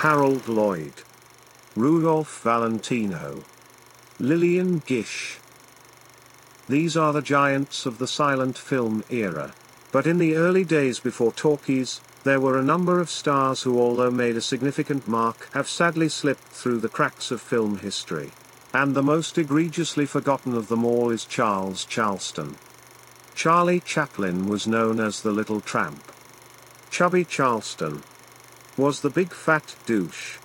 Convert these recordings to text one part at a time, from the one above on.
Harold Lloyd, Rudolph Valentino, Lillian Gish. These are the giants of the silent film era. But in the early days before talkies, there were a number of stars who although made a significant mark have sadly slipped through the cracks of film history. And the most egregiously forgotten of them all is Charles Charleston. Charlie Chaplin was known as the Little Tramp. Chubby Charleston was the big fat douche.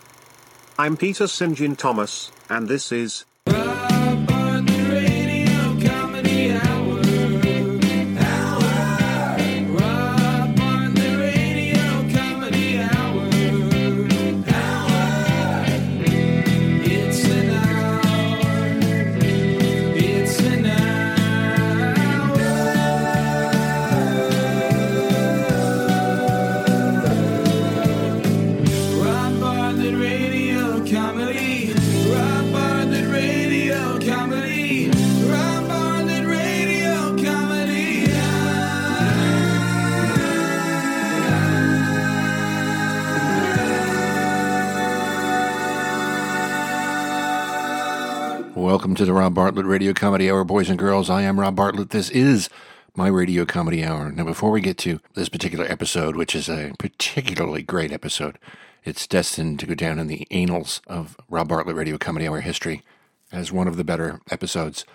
I'm Peter St. John Thomas, and this is Welcome to the Rob Bartlett Radio Comedy Hour, boys and girls. I am Rob Bartlett. This is my Radio Comedy Hour. Now, before we get to this particular episode, which is a particularly great episode, it's destined to go down in the annals of Rob Bartlett Radio Comedy Hour history as one of the better episodes.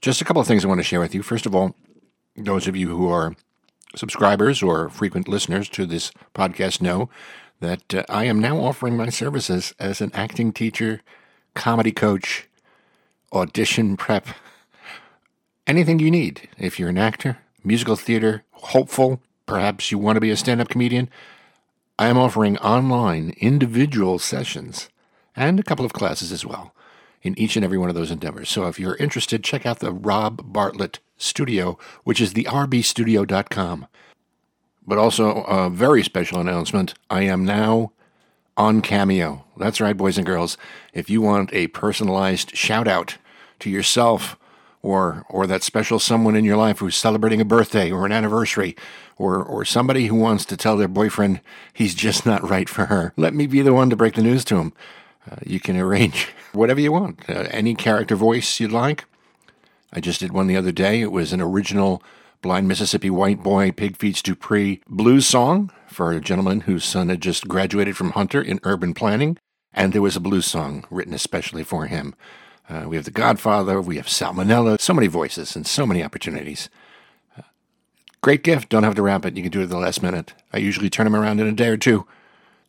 Just a couple of things I want to share with you. First of all, those of you who are subscribers or frequent listeners to this podcast know that uh, I am now offering my services as an acting teacher, comedy coach, audition prep, anything you need. If you're an actor, musical theater, hopeful, perhaps you want to be a stand up comedian, I am offering online individual sessions and a couple of classes as well in each and every one of those endeavors. So if you're interested, check out the Rob Bartlett Studio, which is the rbstudio.com. But also a very special announcement I am now on Cameo. That's right, boys and girls. If you want a personalized shout out to yourself or or that special someone in your life who's celebrating a birthday or an anniversary or or somebody who wants to tell their boyfriend he's just not right for her, let me be the one to break the news to him. Uh, you can arrange whatever you want, uh, any character voice you'd like. I just did one the other day. It was an original Blind Mississippi White Boy Pig Feets Dupree blues song for a gentleman whose son had just graduated from Hunter in urban planning. And there was a blues song written especially for him. Uh, we have The Godfather, we have Salmonella, so many voices and so many opportunities. Uh, great gift. Don't have to wrap it. You can do it at the last minute. I usually turn them around in a day or two.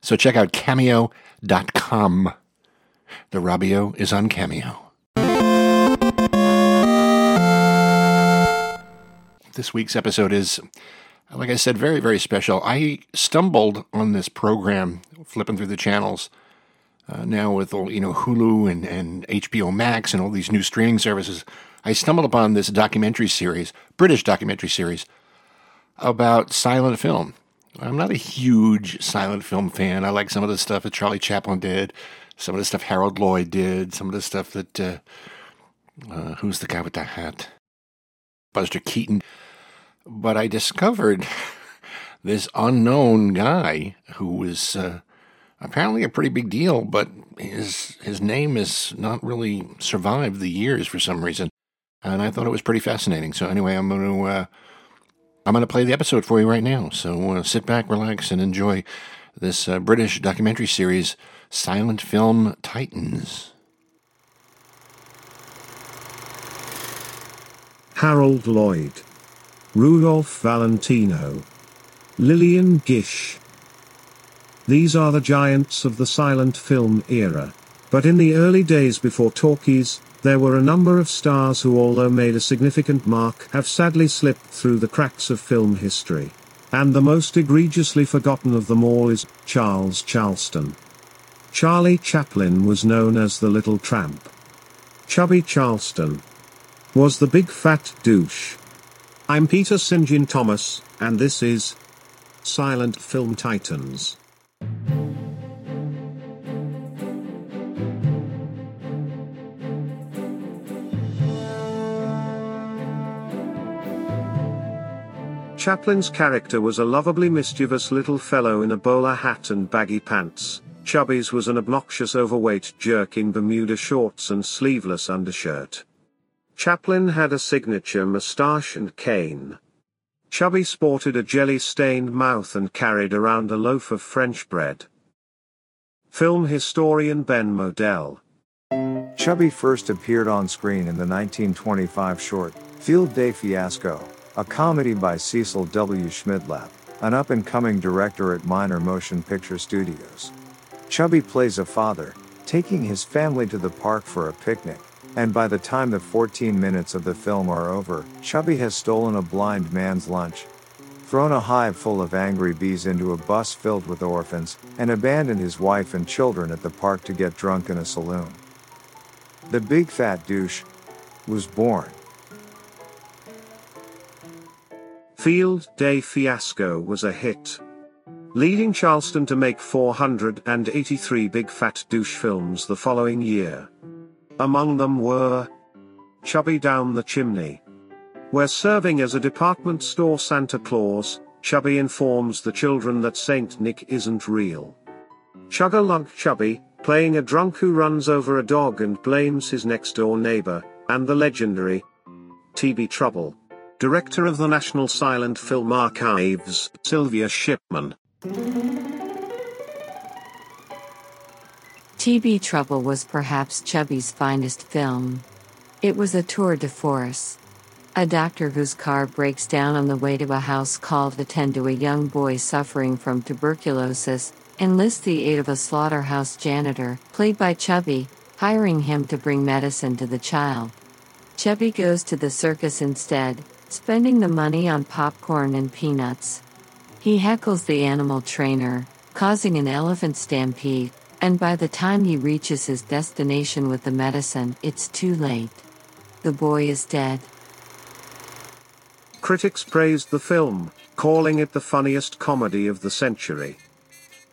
So check out cameo.com. The Robbio is on Cameo. This week's episode is, like I said, very, very special. I stumbled on this program, flipping through the channels, uh, now with all, you know Hulu and, and HBO Max and all these new streaming services. I stumbled upon this documentary series, British documentary series, about silent film. I'm not a huge silent film fan. I like some of the stuff that Charlie Chaplin did, some of the stuff Harold Lloyd did, some of the stuff that uh, uh, who's the guy with the hat, Buster Keaton. But I discovered this unknown guy who was uh, apparently a pretty big deal, but his his name has not really survived the years for some reason, and I thought it was pretty fascinating. So anyway, I'm going to uh, I'm going to play the episode for you right now. So uh, sit back, relax, and enjoy this uh, British documentary series, Silent Film Titans. Harold Lloyd, Rudolph Valentino, Lillian Gish. These are the giants of the silent film era. But in the early days before talkies, there were a number of stars who although made a significant mark have sadly slipped through the cracks of film history. And the most egregiously forgotten of them all is Charles Charleston. Charlie Chaplin was known as the Little Tramp. Chubby Charleston was the big fat douche. I'm Peter St. John Thomas, and this is Silent Film Titans. Chaplin's character was a lovably mischievous little fellow in a bowler hat and baggy pants, Chubby's was an obnoxious overweight jerk in Bermuda shorts and sleeveless undershirt. Chaplin had a signature moustache and cane. Chubby sported a jelly-stained mouth and carried around a loaf of French bread. Film historian Ben Model. Chubby first appeared on screen in the 1925 short, Field Day Fiasco, a comedy by Cecil W. Schmidlap, an up-and-coming director at Minor Motion Picture Studios. Chubby plays a father, taking his family to the park for a picnic, and by the time the 14 minutes of the film are over, Chubby has stolen a blind man's lunch, thrown a hive full of angry bees into a bus filled with orphans, and abandoned his wife and children at the park to get drunk in a saloon. The big fat douche was born. Field Day Fiasco was a hit. Leading Charleston to make 483 big fat douche films the following year. Among them were Chubby Down the Chimney. Where serving as a department store Santa Claus, Chubby informs the children that Saint Nick isn't real. Chugga Lug Chubby, playing a drunk who runs over a dog and blames his next door neighbor, and the legendary TB Trouble. Director of the National Silent Film Archives, Sylvia Shipman. TB Trouble was perhaps Chubby's finest film. It was a tour de force. A doctor whose car breaks down on the way to a house called to tend to a young boy suffering from tuberculosis enlists the aid of a slaughterhouse janitor, played by Chubby, hiring him to bring medicine to the child. Chubby goes to the circus instead, spending the money on popcorn and peanuts. He heckles the animal trainer, causing an elephant stampede, and by the time he reaches his destination with the medicine, it's too late. The boy is dead. Critics praised the film, calling it the funniest comedy of the century.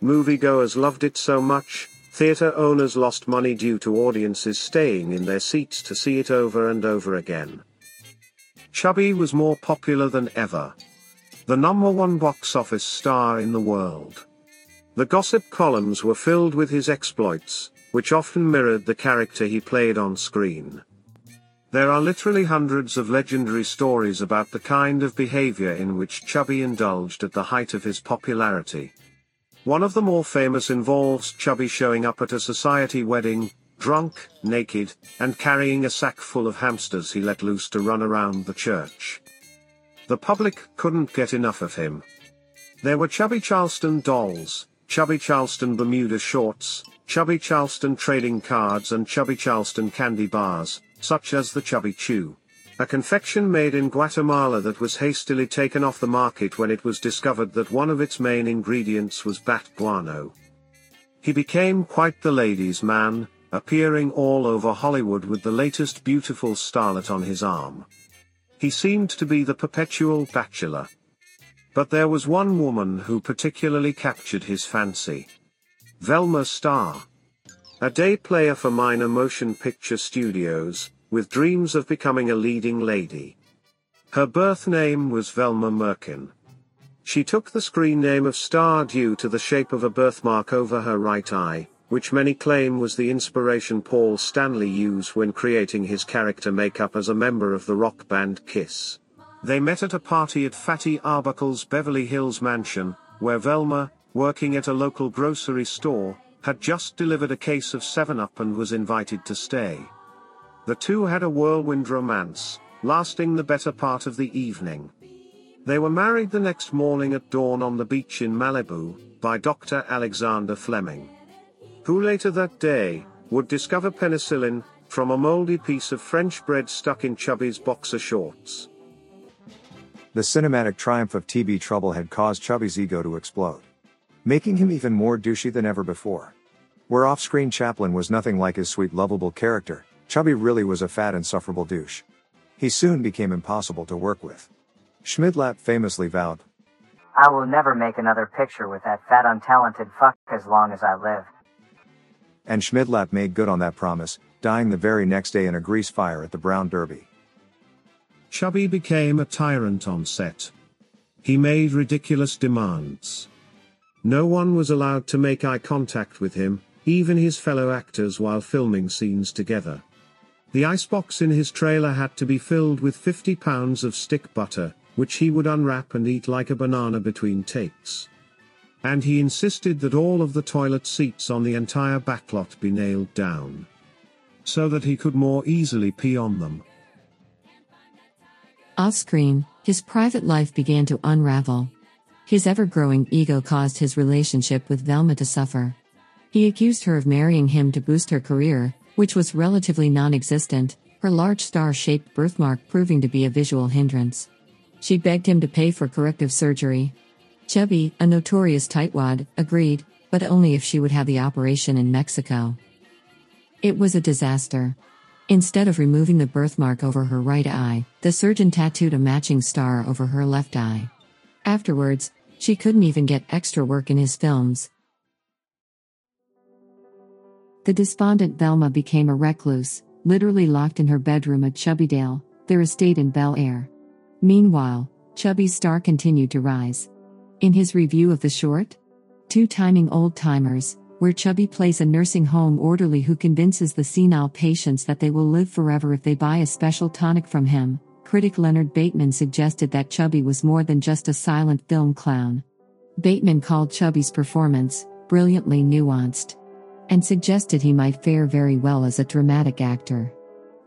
Moviegoers loved it so much, theater owners lost money due to audiences staying in their seats to see it over and over again. Chubby was more popular than ever. The number one box office star in the world. The gossip columns were filled with his exploits, which often mirrored the character he played on screen. There are literally hundreds of legendary stories about the kind of behavior in which Chubby indulged at the height of his popularity. One of the more famous involves Chubby showing up at a society wedding, drunk, naked, and carrying a sack full of hamsters he let loose to run around the church. The public couldn't get enough of him. There were Chubby Charleston dolls, Chubby Charleston Bermuda shorts, Chubby Charleston trading cards and Chubby Charleston candy bars, such as the Chubby Chew. A confection made in Guatemala that was hastily taken off the market when it was discovered that one of its main ingredients was bat guano. He became quite the ladies' man, appearing all over Hollywood with the latest beautiful starlet on his arm. He seemed to be the perpetual bachelor. But there was one woman who particularly captured his fancy. Velma Starr. A day player for minor motion picture studios, with dreams of becoming a leading lady. Her birth name was Velma Merkin. She took the screen name of Star due to the shape of a birthmark over her right eye, which many claim was the inspiration Paul Stanley used when creating his character makeup as a member of the rock band Kiss. They met at a party at Fatty Arbuckle's Beverly Hills mansion, where Velma, working at a local grocery store, had just delivered a case of 7-Up and was invited to stay. The two had a whirlwind romance, lasting the better part of the evening. They were married the next morning at dawn on the beach in Malibu, by Dr. Alexander Fleming. Who later that day, would discover penicillin, from a moldy piece of French bread stuck in Chubby's boxer shorts. The cinematic triumph of TB Trouble had caused Chubby's ego to explode, making him even more douchey than ever before. Where off screen Chaplin was nothing like his sweet, lovable character, Chubby really was a fat, insufferable douche. He soon became impossible to work with. Schmidlap famously vowed, I will never make another picture with that fat, untalented fuck as long as I live. And Schmidlap made good on that promise, dying the very next day in a grease fire at the Brown Derby. Chubby became a tyrant on set. He made ridiculous demands. No one was allowed to make eye contact with him, even his fellow actors while filming scenes together. The icebox in his trailer had to be filled with 50 pounds of stick butter, which he would unwrap and eat like a banana between takes. And he insisted that all of the toilet seats on the entire backlot be nailed down. So that he could more easily pee on them. Off screen, his private life began to unravel. His ever growing ego caused his relationship with Velma to suffer. He accused her of marrying him to boost her career, which was relatively non existent, her large star shaped birthmark proving to be a visual hindrance. She begged him to pay for corrective surgery. Chubby, a notorious tightwad, agreed, but only if she would have the operation in Mexico. It was a disaster. Instead of removing the birthmark over her right eye, the surgeon tattooed a matching star over her left eye. Afterwards, she couldn't even get extra work in his films. The despondent Velma became a recluse, literally locked in her bedroom at Chubbydale, their estate in Bel Air. Meanwhile, Chubby's star continued to rise. In his review of the short, Two Timing Old Timers, where Chubby plays a nursing home orderly who convinces the senile patients that they will live forever if they buy a special tonic from him, critic Leonard Bateman suggested that Chubby was more than just a silent film clown. Bateman called Chubby's performance brilliantly nuanced and suggested he might fare very well as a dramatic actor.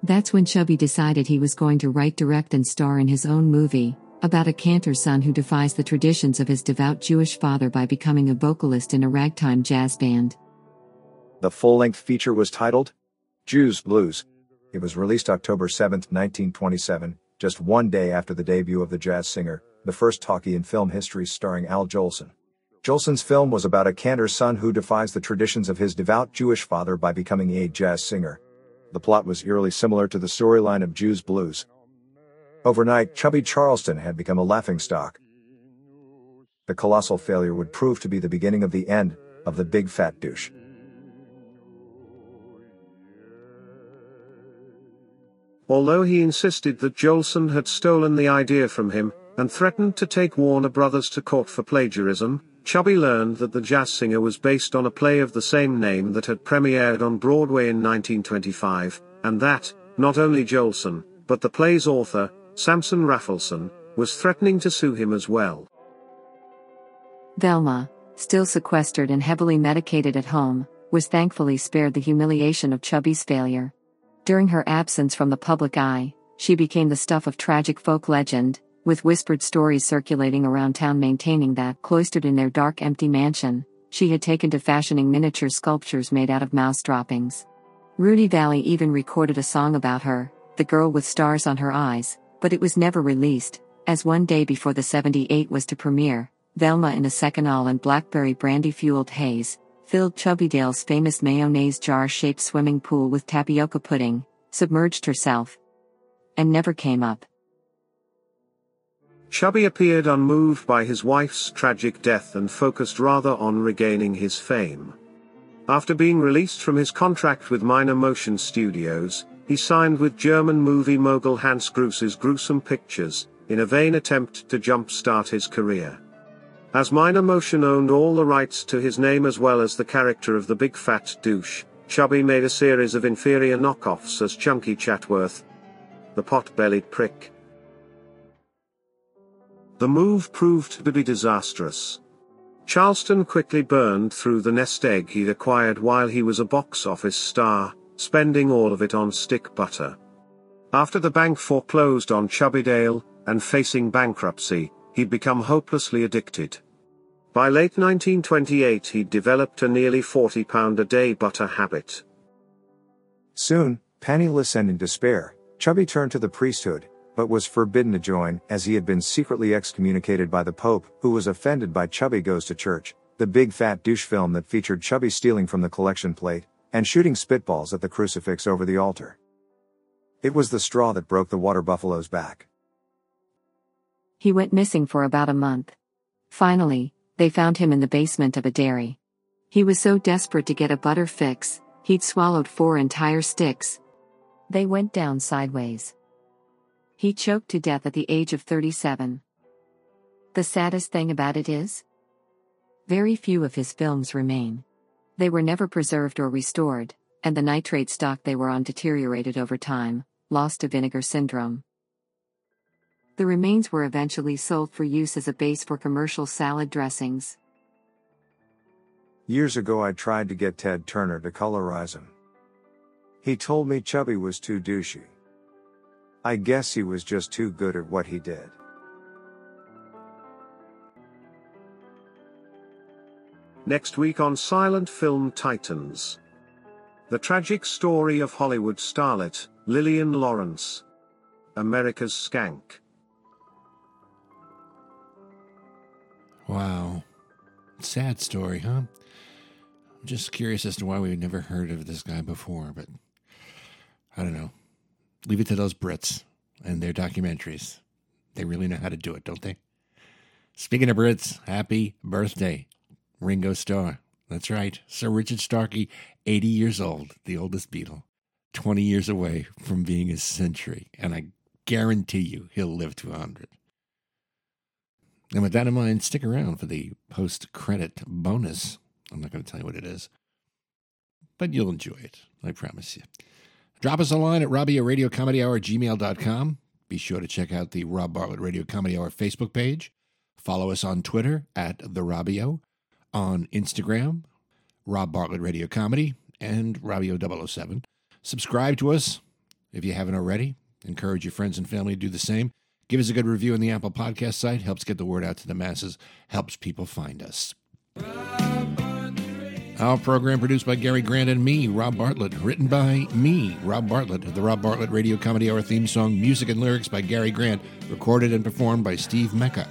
That's when Chubby decided he was going to write, direct, and star in his own movie, about a cantor son who defies the traditions of his devout Jewish father by becoming a vocalist in a ragtime jazz band. The full length feature was titled Jews Blues. It was released October 7, 1927, just one day after the debut of the jazz singer, the first talkie in film history starring Al Jolson. Jolson's film was about a cantor's son who defies the traditions of his devout Jewish father by becoming a jazz singer. The plot was eerily similar to the storyline of Jews Blues. Overnight, chubby Charleston had become a laughingstock. The colossal failure would prove to be the beginning of the end of the big fat douche. Although he insisted that Jolson had stolen the idea from him, and threatened to take Warner Brothers to court for plagiarism, Chubby learned that the jazz singer was based on a play of the same name that had premiered on Broadway in 1925, and that, not only Jolson, but the play's author, Samson Raphaelson, was threatening to sue him as well. Velma, still sequestered and heavily medicated at home, was thankfully spared the humiliation of Chubby's failure. During her absence from the public eye, she became the stuff of tragic folk legend, with whispered stories circulating around town maintaining that, cloistered in their dark empty mansion, she had taken to fashioning miniature sculptures made out of mouse droppings. Rudy Vallée even recorded a song about her, the girl with stars on her eyes, but it was never released, as one day before the 78 was to premiere, Velma in a Seconal and blackberry brandy fueled haze, filled Chubbydale's famous mayonnaise jar shaped swimming pool with tapioca pudding, submerged herself, and never came up. Chubby appeared unmoved by his wife's tragic death and focused rather on regaining his fame. After being released from his contract with Minor Motion Studios, he signed with German movie mogul Hans Gruse's Gruesome Pictures, in a vain attempt to jumpstart his career. As Minor Motion owned all the rights to his name as well as the character of the big fat douche, Chubby made a series of inferior knockoffs as Chunky Chatworth, the pot-bellied prick, the move proved to be disastrous. Charleston quickly burned through the nest egg he'd acquired while he was a box office star, spending all of it on stick butter. After the bank foreclosed on Chubbydale, and facing bankruptcy, he'd become hopelessly addicted. By late 1928 he'd developed a nearly 40 pound a day butter habit. Soon, penniless and in despair, Chubby turned to the priesthood, but was forbidden to join, as he had been secretly excommunicated by the Pope, who was offended by Chubby Goes to Church, the big fat douche film that featured Chubby stealing from the collection plate, and shooting spitballs at the crucifix over the altar. It was the straw that broke the water buffalo's back. He went missing for about a month. Finally, they found him in the basement of a dairy. He was so desperate to get a butter fix, he'd swallowed four entire sticks. They went down sideways. He choked to death at the age of 37. The saddest thing about it is? Very few of his films remain. They were never preserved or restored, and the nitrate stock they were on deteriorated over time, lost to vinegar syndrome. The remains were eventually sold for use as a base for commercial salad dressings. Years ago, I tried to get Ted Turner to colorize him. He told me Chubby was too douchey. I guess he was just too good at what he did. Next week on Silent Film Titans. The tragic story of Hollywood starlet, Lillian Lawrence. America's Skank. Wow. Sad story, huh? I'm just curious as to why we've never heard of this guy before, but I don't know. Leave it to those Brits and their documentaries. They really know how to do it, don't they? Speaking of Brits, happy birthday, Ringo Starr. That's right, Sir Richard Starkey, 80 years old, the oldest Beatle, 20 years away from being a century, and I guarantee you he'll live to 100. And with that in mind, stick around for the post credit bonus. I'm not going to tell you what it is, but you'll enjoy it. I promise you. Drop us a line at Robbie at. Be sure to check out the Rob Bartlett Radio Comedy Hour Facebook page. Follow us on Twitter at The Robbio, on Instagram, Rob Bartlett Radio Comedy, and Robbio007. Subscribe to us if you haven't already. Encourage your friends and family to do the same. Give us a good review on the Apple Podcast site. Helps get the word out to the masses, helps people find us. Our program produced by Gary Grant and me, Rob Bartlett. Written by me, Rob Bartlett. The Rob Bartlett Radio Comedy Hour theme song, music and lyrics by Gary Grant. Recorded and performed by Steve Mecca.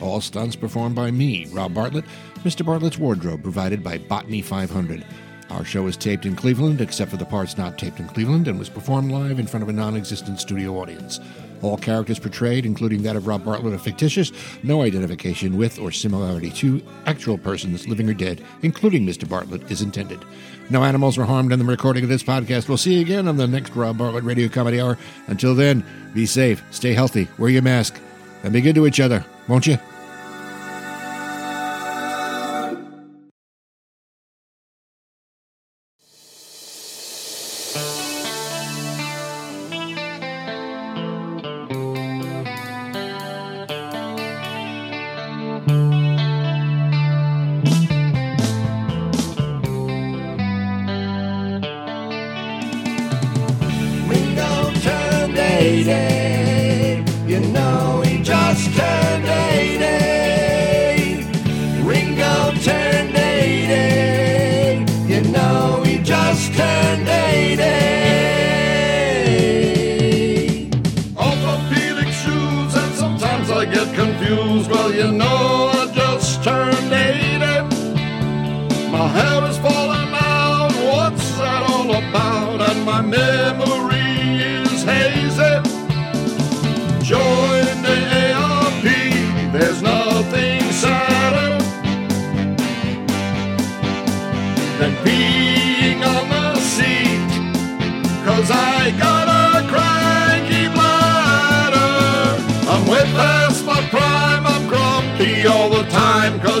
All stunts performed by me, Rob Bartlett. Mr. Bartlett's wardrobe provided by Botany 500. Our show is taped in Cleveland, except for the parts not taped in Cleveland, and was performed live in front of a non existent studio audience. All characters portrayed, including that of Rob Bartlett, are fictitious, no identification with or similarity to actual persons, living or dead, including Mr. Bartlett, is intended. No animals were harmed in the recording of this podcast. We'll see you again on the next Rob Bartlett Radio Comedy Hour. Until then, be safe, stay healthy, wear your mask, and be good to each other, won't you?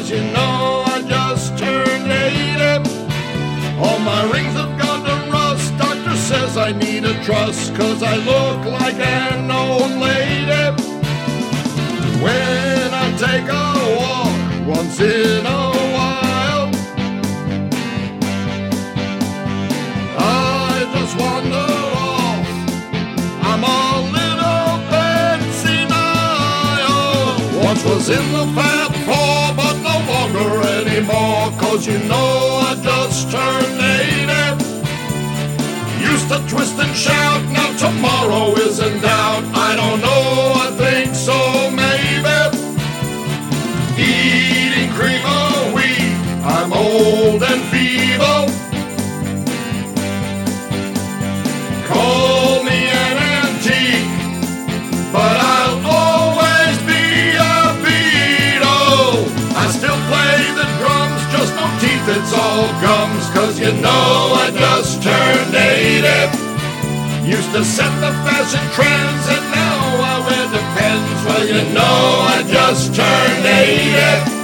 Cause you know I just turned 80. All my rings have gone to rust. Doctor says I need a truss. Cause I look like an old lady. When I take a walk once in a while, I just wander off. I'm a little bit senile. Once was in the fat Cause you know I just you know I just turned 80. Used to set the fashion trends, and now I wear Depends. Well, you know I just turned 80.